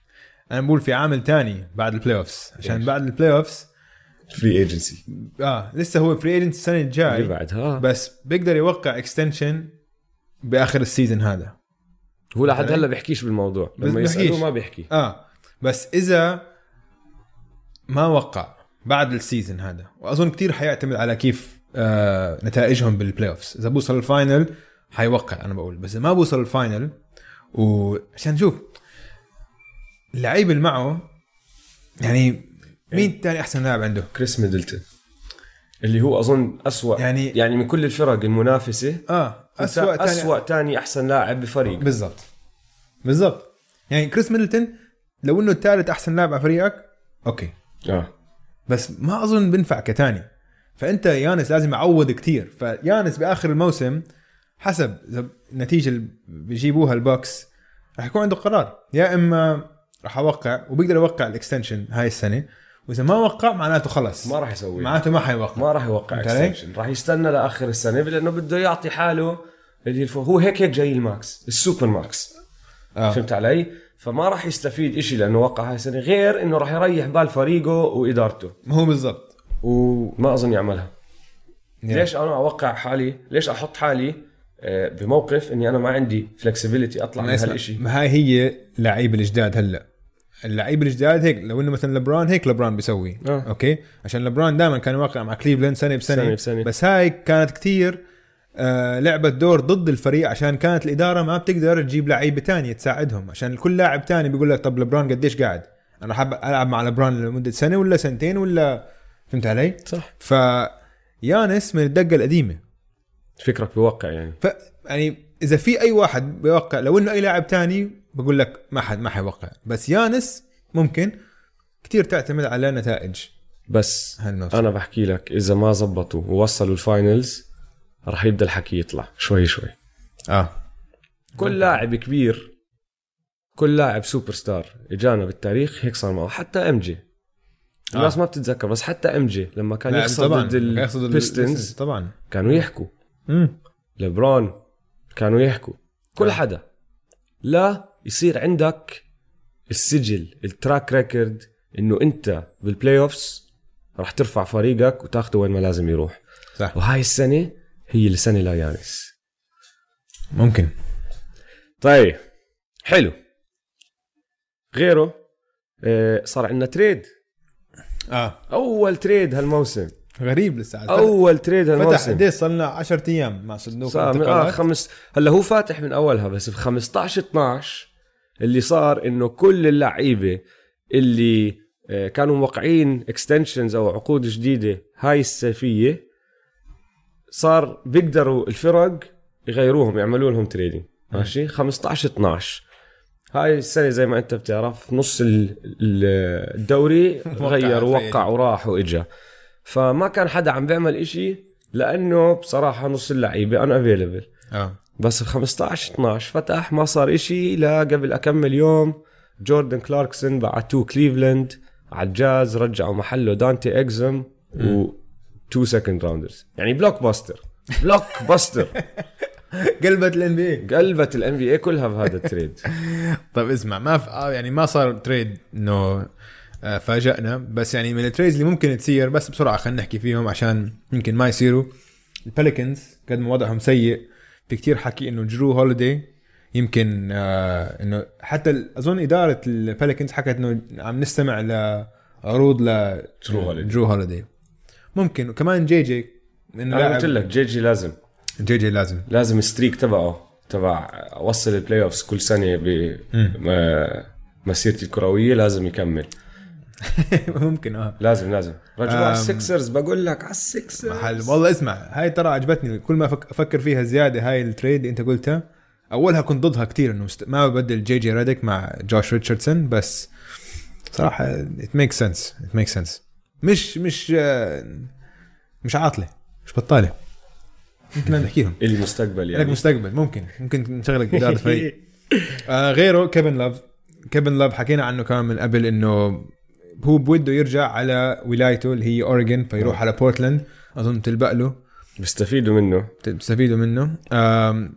أنا بقول في عامل تاني بعد ال playoffs عشان إيش؟ بعد ال playoffs free agency آه لسه هو free agent السنة اللي الجاي بعدها بس بيقدر يوقع extension بآخر ال season هذا. هو لحد؟ هلا بيحكيش بالموضوع. بس لما. يسالوه ما بيحكي. آه. بس إذا ما وقع بعد ال season هذا وأظن كتير حيعتمد على كيف آه نتائجهم بال playoffs إذا بوصل ال final حيوقع أنا بقول. بس إذا ما بوصل ال final وعشان نشوف اللعيبه اللي معه يعني مين تاني أحسن لاعب عنده؟ كريس ميدلتون. اللي هو أظن اسوء يعني يعني من كل الفرق المنافسة آه اسوء تاني اسوء ثاني أحسن لاعب بفريق. بالضبط. بالضبط. يعني كريس ميدلتون لو إنه الثالث أحسن لاعب على فريقك أوكي. آه. بس ما أظن بنفع كتاني. فأنت يانس لازم يعوض كتير. فيانس بآخر الموسم حسب النتيجه اللي بيجيبوها البوكس راح يكون عنده قرار. يا إما راح أوقع وبيقدر يوقع ال extension هاي السنة وإذا ما وقع معناته خلص ما راح يسوي. معناته ما حيوقع. ما راح يوقع؟ extension راح يستنى لآخر السنة. لأنه بده يعطي حاله اللي الفو- هو هيك هيك جاي ال max ال super max. آه. فهمت علي؟ فما راح يستفيد إشي لأنه وقع هاي السنة غير إنه راح يريح بال فريقه وإدارته. هو بالضبط. و ما أظن يعملها. Yeah. ليش أنا أوقع حالي؟ ليش أحط حالي آه، بموقف إني أنا ما عندي flexibility أطلع من هالشيء ما هاي هي لعيبه الجداد هلأ. اللعيبه الجداد هيك لو إنه مثلا لبران هيك لبران بيسوي آه. أوكي؟ عشان لبران دائما كان يوقع مع كليفلاند سنة بسنة, سنة بسنة. بس هاي كانت كتير آه لعبت دور ضد الفريق عشان كانت الإدارة ما بتقدر تجيب لعيبة تانية تساعدهم عشان كل لاعب تاني بيقول لك طب لبران قديش قاعد؟ أنا حاب ألعب مع لبران لمدة سنة ولا سنتين ولا فهمت علي؟ صح. ف يانس من الدقة القديمة. فكرك بوقع يعني. ف يعني إذا في أي واحد بيوقع لو إنه أي لاعب تاني بقول لك ما حد ما حيوقع. بس يانس ممكن كتير تعتمد على نتائج بس هالموسم. أنا بحكي لك إذا ما زبطوا ووصلوا الفاينلز راح يبدأ الحكي يطلع شوي شوي. آه. كل لاعب كبير كل لاعب سوبر ستار إجانا بالتاريخ هيك صار معه. حتى MJ الناس آه. ما بتتذكر بس حتى MJ لما كان يخسر. ضد البيستونز طبعا. كانوا يحكوا. امم لبرون كانوا يحكوا. كل آه. حدا. لا يصير عندك السجل ال track record إنه أنت بال playoffs راح ترفع فريقك وتاخده وين ما لازم يروح. صح. وهاي السنة هي السنة ليانس ممكن. طيب حلو. غيره آه، صار عندنا تريد آه. أول تريد هالموسم. غريب لسه. أول تريد فتح هالموسم. قديش صار لنا 10 أيام مع صندوق صار من الانتقالات. خمس هلا هو فاتح من أولها بس ب 15 12 اللي صار إنه كل اللعيبة اللي آه، كانوا موقعين extensions أو عقود جديدة هاي الصيفيه صار بيقدروا الفرق يغيروهم يعملوا لهم trading ماشي؟ 15 12 هاي السنة زي ما أنت بتعرف نص ال- ال- الدوري غير ووقع وراح واجا فما كان حدا عم بيعمل إشي لأنه بصراحة نص اللعيبة unavailable آه. بس ال 15 12 فتح ما صار إشي لا قبل أكمل يوم جوردن كلاركسون بعتوه كليفلاند على الجاز رجعوا محله دانتي اكزم و two second rounders يعني blockbuster blockbuster قلبت ال NBA قلبت ال NBA كلها بهذا ال trade طيب اسمع ما آه يعني ما صار trade إنه آه، فاجأنا. بس يعني من ال trades اللي ممكن تصير بس بسرعة خلينا نحكي فيهم عشان يمكن ما يصيروا. البيليكنز قد ما وضعهم سيء في كتير حكي إنه جرو هوليدي يمكن آه إنه حتى أظن إدارة البيليكنز حكت إنه عم نستمع لعروض ل جرو هوليدي. جرو هوليدي ممكن. وكمان جي جي إنه أنا قلت لك جي جي لازم. جي جي لازم. لازم streak تبعه تبع وصل ال playoffs كل سنة بمسيرتي الكروية لازم يكمل. ممكن آه. لازم لازم. رجعوا على. السكسرز بقول لك على السكسرز محل. والله اسمع هاي ترى عجبتني. كل ما فك- أفكر فيها زيادة هاي ال trade اللي أنت قلتها أولها كنت ضدها كثير إنه ما ببدل جي جي ريديك مع جوش ريتشاردسون بس صراحة it make sense it make sense مش مش آه، مش عاطلة مش بطالة. ممكن نحكيهم. إلي مستقبل لك يعني مستقبل ممكن ممكن نشغلك اداره فريق. آه غيره كيفن لاف كيفن لاف حكينا عنه كمان من قبل إنه هو بوده يرجع على ولايته اللي هي اوريجون فيروح على بورتلاند أظن تلبق له. بيستفيدوا منه. تستفيدوا منه.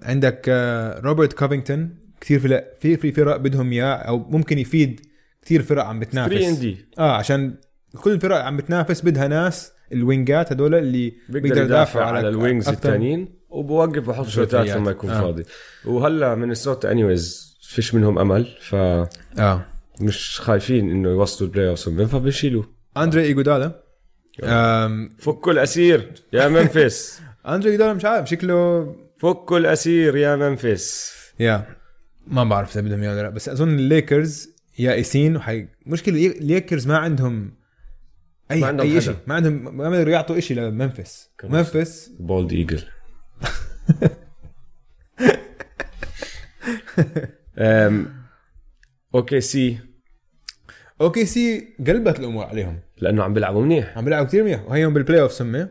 عندك آه، روبرت كوفينغتون كثير فرق في في فرق بدهم إياه أو ممكن يفيد كثير فرق عم 3 ان بتنافس دي آه عشان كل الفرق عم بتنافس بدها ناس الوينجات هدول اللي بيقدر يدافع على ال wings أكتر- الثانيين وبوقف بحط شوتات. لما يكون آه. فاضي وهلا مينيسوتا anyways فيش منهم أمل فمش آه. خايفين إنه يوصلوا ال playoffs فبيشيلوه أندري ايجودالا آم، فكوا الاسير يا ممفيس أندري ايجودالا مش عارف شكله فكوا الاسير يا ممفيس يا. ما بعرف إذا بدهم اياه ولا لا بس أظن الليكرز يائسين وهي مشكلة الليكرز ما عندهم اي ما عندهم أي. شيء ما عندهم ما بيقدروا يعطوا شيء لممفيس. ممفيس bald eagle أوكي سي. أوكي سي قلبت الأمور عليهم. لأنه عم بيلعبوا منيح. عم بيلعبوا كثير منيح. وهيهم بال playoffs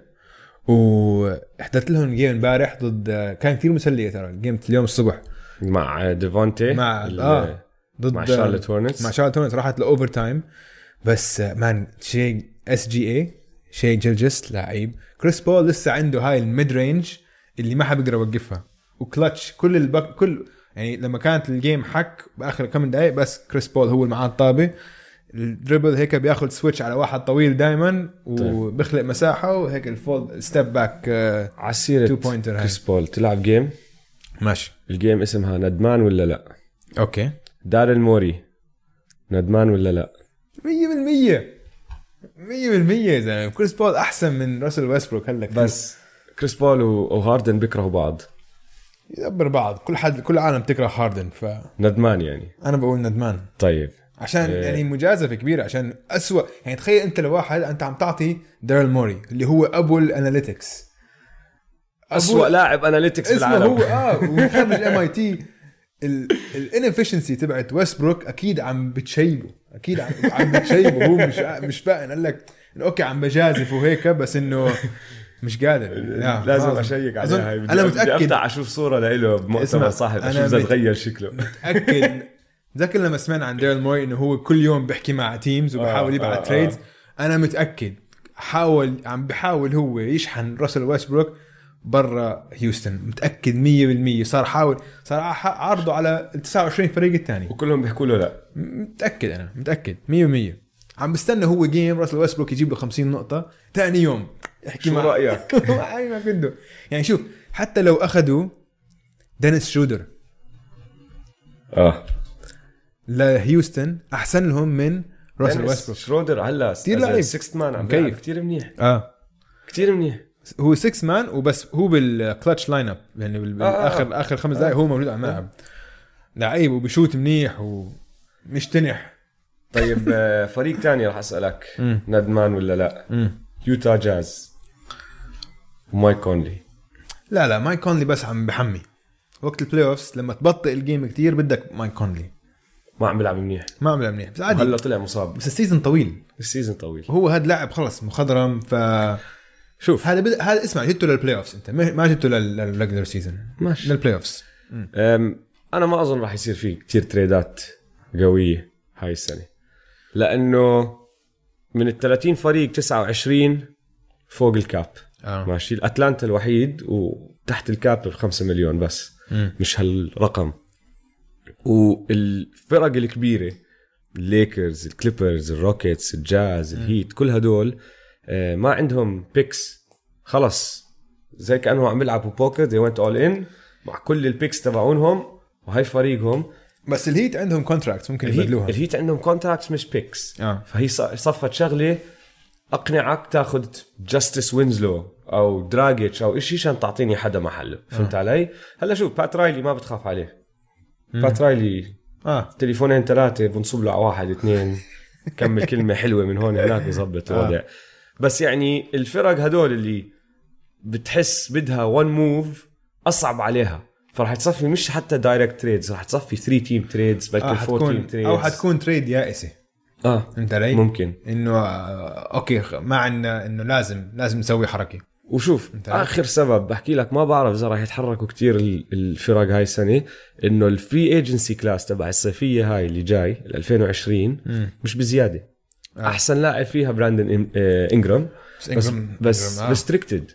وحضرت لهم game امبارح ضد كان كثير مسلية ترى. game اليوم الصبح. مع ديفونتي مع- ال- آه. ضد مع شارلوت هورنتس مع شارلوت هورنتس راحت ل overtime بس man شاي SGA شاي جلجس لعيب. كريس بول لسه عنده هاي ال mid range اللي ما حد بيقدر يوقفها. وكلتش كل البك كل يعني لما كانت ال game حك بآخر كم دقائق بس كريس بول هو اللي معاه الطابة. ال dribble هيك بياخذ switch على واحد طويل دائما وبيخلق مساحة وهيك ال full step back على سيرة Two pointer هاي. كريس بول تلعب game ماشي. ال game اسمها ندمان ولا لا؟ أوكي. داريل موري ندمان ولا لا؟ 100% 100% يا زلمه كريس بول أحسن من راسل ويستبروك هلأ. بس كريس بول وهاردن بيكرهوا بعض. يدبر بعض. كل حد كل العالم تكره هاردن فانا ندمان يعني. بقول ندمان. طيب. عشان إيه. يعني مجازفة كبيرة عشان أسوأ. يعني تخيل أنت لواحد أنت عم تعطي داريل موري اللي هو ابو ال analytics أسوأ لاعب analytics اسمه بالعالم. هو آه وخريج MI T ال inefficiency تبعت ويستبروك أكيد عم بتشيبه. أكيد عم, عم بتشيبه. هو مش مش فاهم. قال لك أوكي عم بجازف وهيك بس إنه مش قادر. لا، لازم ما- أشيك عليها. هاي بدي- أنا بدي متأكد. أفتح أشوف صورة له بمؤتمر صحفي أشوف إذا تغير شكله. متأكد ذاكر لما سمعنا عن داريل موري إنه هو كل يوم بيحكي مع teams وبحاول يبعت آه، trades آه. أنا متأكد حاول عم بحاول هو يشحن راسل ويستبروك برا هيوستن متأكد 100% صار حاول صار ع- عارضه على ال 29 فريق الثاني. وكلهم بيحكوا له لا. متأكد أنا متأكد 100% عم بستنى هو game راسل ويستبروك يجيب له 50 نقطة ثاني يوم احكي شو مع رأيك؟ أي ما بده. يعني شوف حتى لو أخذوا دينيس شرودر. آه. لهيوستن أحسن لهم من راسل دينيس ويستبروك. شرودر هلا كتير لعيب. sixth man عم. بيلعب. كثير منيح. آه. كثير منيح. هو 6 man وبس هو بال clutch lineup يعني آه، آه. بالاخر آخر خمس دقائق هو موجود على الملعب. لعيب وبشوت منيح ومش تنح طيب آه، فريق تاني راح أسألك. ندمان ولا لا؟ يوتا جاز ومايك كونلي. لا لا مايك كونلي بس عم بحمي. وقت ال playoffs لما تبطئ ال game كتير بدك مايك كونلي. ما عم بيلعب منيح. ما عم بيلعب منيح. بس عادي. هلا طلع مصاب. بس ال season طويل. ال season طويل. هو هذا لاعب خلص مخضرم ف شوف. هذا بد... هذا اسمع جبته لل playoffs انت. ما جبته لل regular season ماشي. لل playoffs أم، أنا ما أظن راح يصير في كتير تريدات قوية هاي السنة. لأنه من ال 30 فريق 29 فوق ال cap. آه. ماشي. الأتلانتا الوحيد وتحت ال cap ب 5 مليون بس. مم. مش هالرقم. والفرق الكبيرة الليكرز الكليبرز الروكيتس الجاز الهيت كل هدول آه، ما عندهم picks خلص. زي كانه عم بيلعبوا بوكر they went all in مع كل ال picks تبعونهم وهي فريقهم. بس الهيت عندهم contract ممكن يبدلوها. الهيت عندهم contracts مش picks آه. فهي صفت شغلة أقنعك تاخذ جاستس وينزلو أو دراجيتش أو شيء عشان تعطيني حدا محله. فهمت علي؟ هلا شوف بات رايلي ما بتخاف عليه. بات رايلي آه تليفونين ثلاثة بنصب له على واحد اثنين. كمل كلمة حلوة من هون هناك يظبط الوضع. بس يعني الفرق هدول اللي بتحس بدها one move أصعب عليها. فراح تصفي مش حتى direct trades راح تصفي 3 team trades بلكي آه 4 team trades أو حتكون trade يائسة. آه أنت علي؟ ممكن. إنه آه، أوكي ما عندنا إنه لازم لازم نسوي حركة. وشوف. آخر سبب بحكي لك ما بعرف إذا راح يتحركوا كتير ال- الفرق هاي السنة إنه ال free agency class تبع الصيفية هاي اللي جاي ال 2020 مم. مش بزيادة آه. أحسن لاعب فيها براندن آه، إنجرام بس إنجرام- بس إنجرام، آه. restricted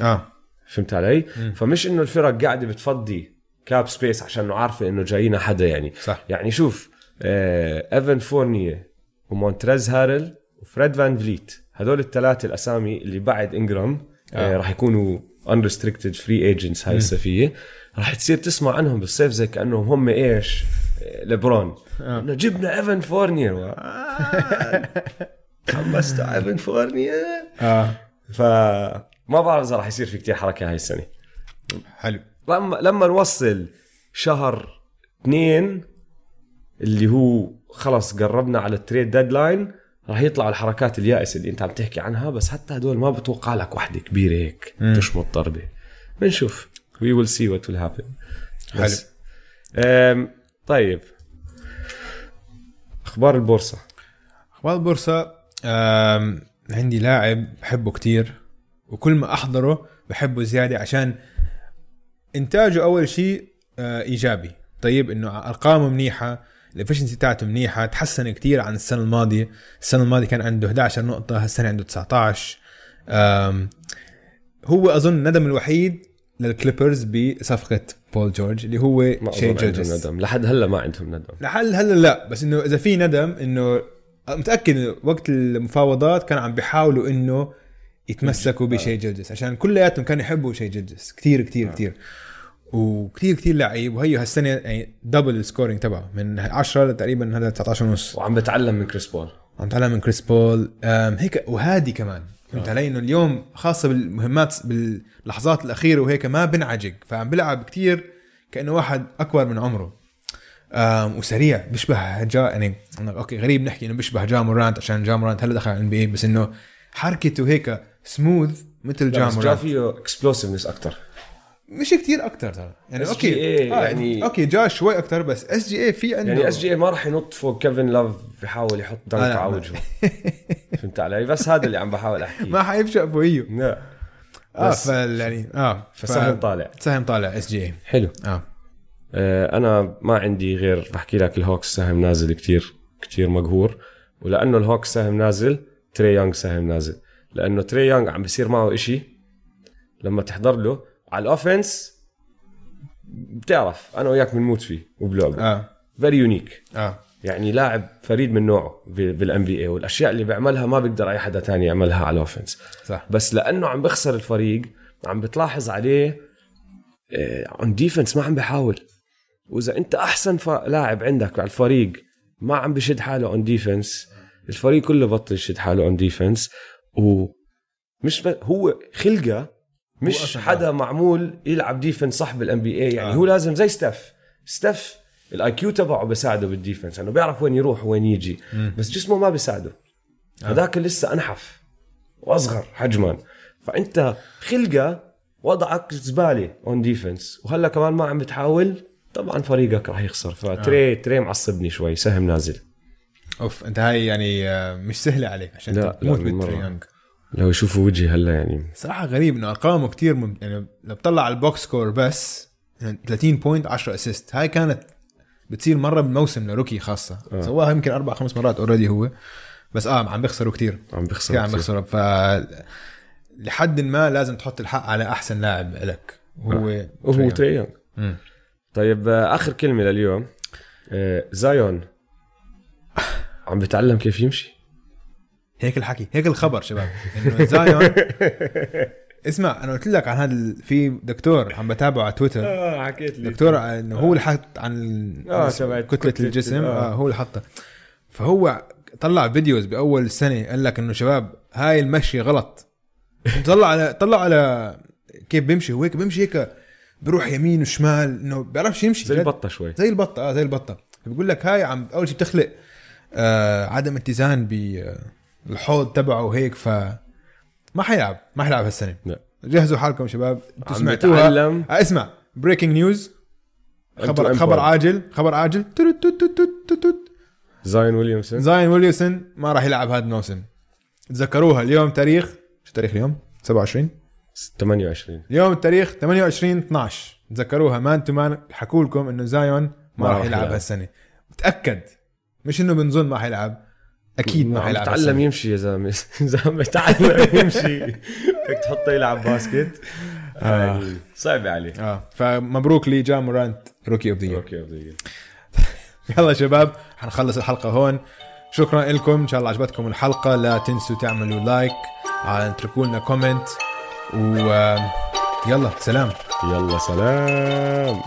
آه فهمت علي؟ مم. فمش إنه الفرق قاعدة بتفضي cap space عشان إنه عارفة إنه جاينا حدا يعني صح يعني شوف آه ايفان فورنيه ومونتريز هارل وفريد فان فليت هدول الثلاثة الأسامي اللي بعد إنجرام آه. آه. راح يكونوا unrestricted free agents هاي الصيفيه راح تصير تسمع عنهم بالصيف زي كأنهم هم إيش؟ آه، ليبرون. آه. إنه جبنا إيفان فورنيه و- آه، حمست على إيفان فورنيه آه. فما بعرف إذا راح يصير في كتير حركة هاي السنة. حلو. لما لما نوصل شهر اثنين اللي هو خلص قربنا على ال trade deadline راح يطلعوا الحركات اليائسة اللي انت عم تحكي عنها بس حتى هدول ما بتوقع لك وحدة كبيرة هيك. تشمط ضربه بنشوف. We will see what will happen حلو. طيب. أخبار البورصة. أخبار البورصة عندي لاعب بحبه كتير وكل ما أحضره بحبه زيادة عشان إنتاجه أول شيء آه، إيجابي. طيب إنه أرقامه منيحة ال efficiency تاعته منيحة تحسن كتير عن السنة الماضية. السنة الماضية كان عنده 11 نقطة هالسنة عنده 19 آم، هو أظن الندم الوحيد للكليبرز بصفقة بول جورج اللي هو شاي جلجس ندم. لحد هلا ما عندهم ندم. لحد هلا لا بس إنه إذا في ندم إنه متأكد وقت المفاوضات كان عم بيحاولوا إنه يتمسكوا بشاي جلجس عشان كلياتهم كانوا يحبوا شاي جلجس كثير كثير كثير وكثير كثير لعيب وهي هالسنة يعني double ال scoring تبعه من 10 لتقريبا هذا 19 ونص. وعم بتعلم من كريس بول. عم بتعلم من كريس بول. هيك وهادي كمان. فهمت علي؟ إنه اليوم خاصة بالمهمات باللحظات الأخيرة وهيك ما بنعجق فعم بلعب كتير كأنه واحد أكبر من عمره. وسريع بيشبه جا يعني okay غريب نحكي إنه بيشبه جا مورانت عشان جا مورانت هلا دخل على البي بس إنه حركته هيك سموث مثل جا لا بس جا مورانت. فيه explosiveness أكثر مش كتير أكتر ترى. يعني أوكي SGA آه يعني- أوكي جا شوي أكتر بس SGA في عنده يعني SG ما راح ينط فوق كيفن لاف بيحاول يحط آه، dunk لا، على ما- وجهه. فهمت علي؟ بس هذا اللي عم بحاول أحكيه. ما حيفشق فوقيه. لا آه بس- ف ال يعني آه فسهم طالع. سهم طالع SGA حلو. آه. آه أنا ما عندي غير بحكي لك الهوكس سهم نازل كتير كتير مقهور. ولأنه الهوكس سهم نازل تري يونغ سهم نازل. لأنه تري يونغ عم بيصير معه إشي لما تحضر له على ال offense بتعرف أنا وياك بنموت فيه وبلعبه آه. Very unique آه. يعني لاعب فريد من نوعه بال NBA والأشياء اللي بيعملها ما بيقدر أي حدا تاني يعملها على ال offense صح. بس لأنه عم بخسر الفريق عم بتلاحظ عليه on defense ما عم بحاول. وإذا أنت أحسن لاعب عندك على الفريق ما عم بشد حاله on defense الفريق كله بطل يشد حاله on defense ومش. هو خلقة مش حدا معمول يلعب defense صح بال NBA يعني آه. هو لازم زي ستيف ستيف ال IQ تبعه بساعده بال defense أنه بيعرف وين يروح وين يجي. بس جسمه ما بيساعده. هذاك لسه أنحف وأصغر حجما. فأنت خلقه وضعك زبالة on defense وهلا كمان ما عم بتحاول. طبعا فريقك راح يخسر. فتري تري معصبني شوي. سهم نازل. أوف أنت هاي يعني آه، مش سهلة عليك عشان لا، تموت لا، بالمرة. بالتري يونغ. لو يشوفوا وجهي هلا يعني. صراحة غريب إنه أرقامه كتير مم... يعني لو بتطلع على ال box score بس يعني 30 point 10 assist هاي كانت بتصير مرة بالموسم ل rookie خاصة. آه. سواها يمكن أربع خمس مرات already هو. بس آه عم بيخسروا كتير. عم بيخسر كثير عم. بيخسروا. ف لحد ما لازم تحط الحق على أحسن لاعب لك وهو وهو تري يونغ مم. طيب آه، آخر كلمة لليوم. آه، زايون. عم بتعلم كيف يمشي؟ هيك الحكي هيك الخبر شباب. إنه زايون. اسمع أنا قلت لك عن هذا في دكتور عم بتابعه على تويتر. آه حكيت لي. دكتور إنه هو اللي حط عن آه، كتلة كتلة الجسم. ال- آه. آه هو اللي حطها. فهو طلع videos بأول السنة قال لك إنه شباب هاي المشي غلط. طلع على طلع على كيف بيمشي. هو هيك بيمشي هيك بيروح يمين وشمال إنه بيعرفش يمشي. زي. البطة شوي. زي البطة آه زي البطة. بيقول لك هاي عم أول شيء بتخلق آه عدم اتزان بالحوض تبعه وهيك ف ما حيلعب ما حيلعب هالسنة. لا. جهزوا حالكم شباب أنتوا سمعتوها آه اسمع breaking news خبر خبر. عاجل خبر عاجل. توت توت توت توت توت. زايون ويليامسون زايون ويليامسون ما راح يلعب هذا الموسم تذكروها اليوم تاريخ شو تاريخ اليوم؟ 27 28 اليوم التاريخ 28 12 تذكروها Man to Man حكوا لكم إنه زايون ما ما راح يلعب. هالسنة. متأكد؟ مش إنه بنظن ما حيلعب. أكيد ما حيلعب تعلم. يمشي يا زلمة. زلمه تعلم يمشي. بدك تحطه يلعب basket يعني صعبة عليه آه. فمبروك لي جا مورانت rookie of the okay okay يلا شباب حنخلص الحلقة هون. شكرا لكم. إن شاء الله عجبتكم الحلقة. لا تنسوا تعملوا like على اتركوا لنا comment و آه، يلا سلام. يلا سلام.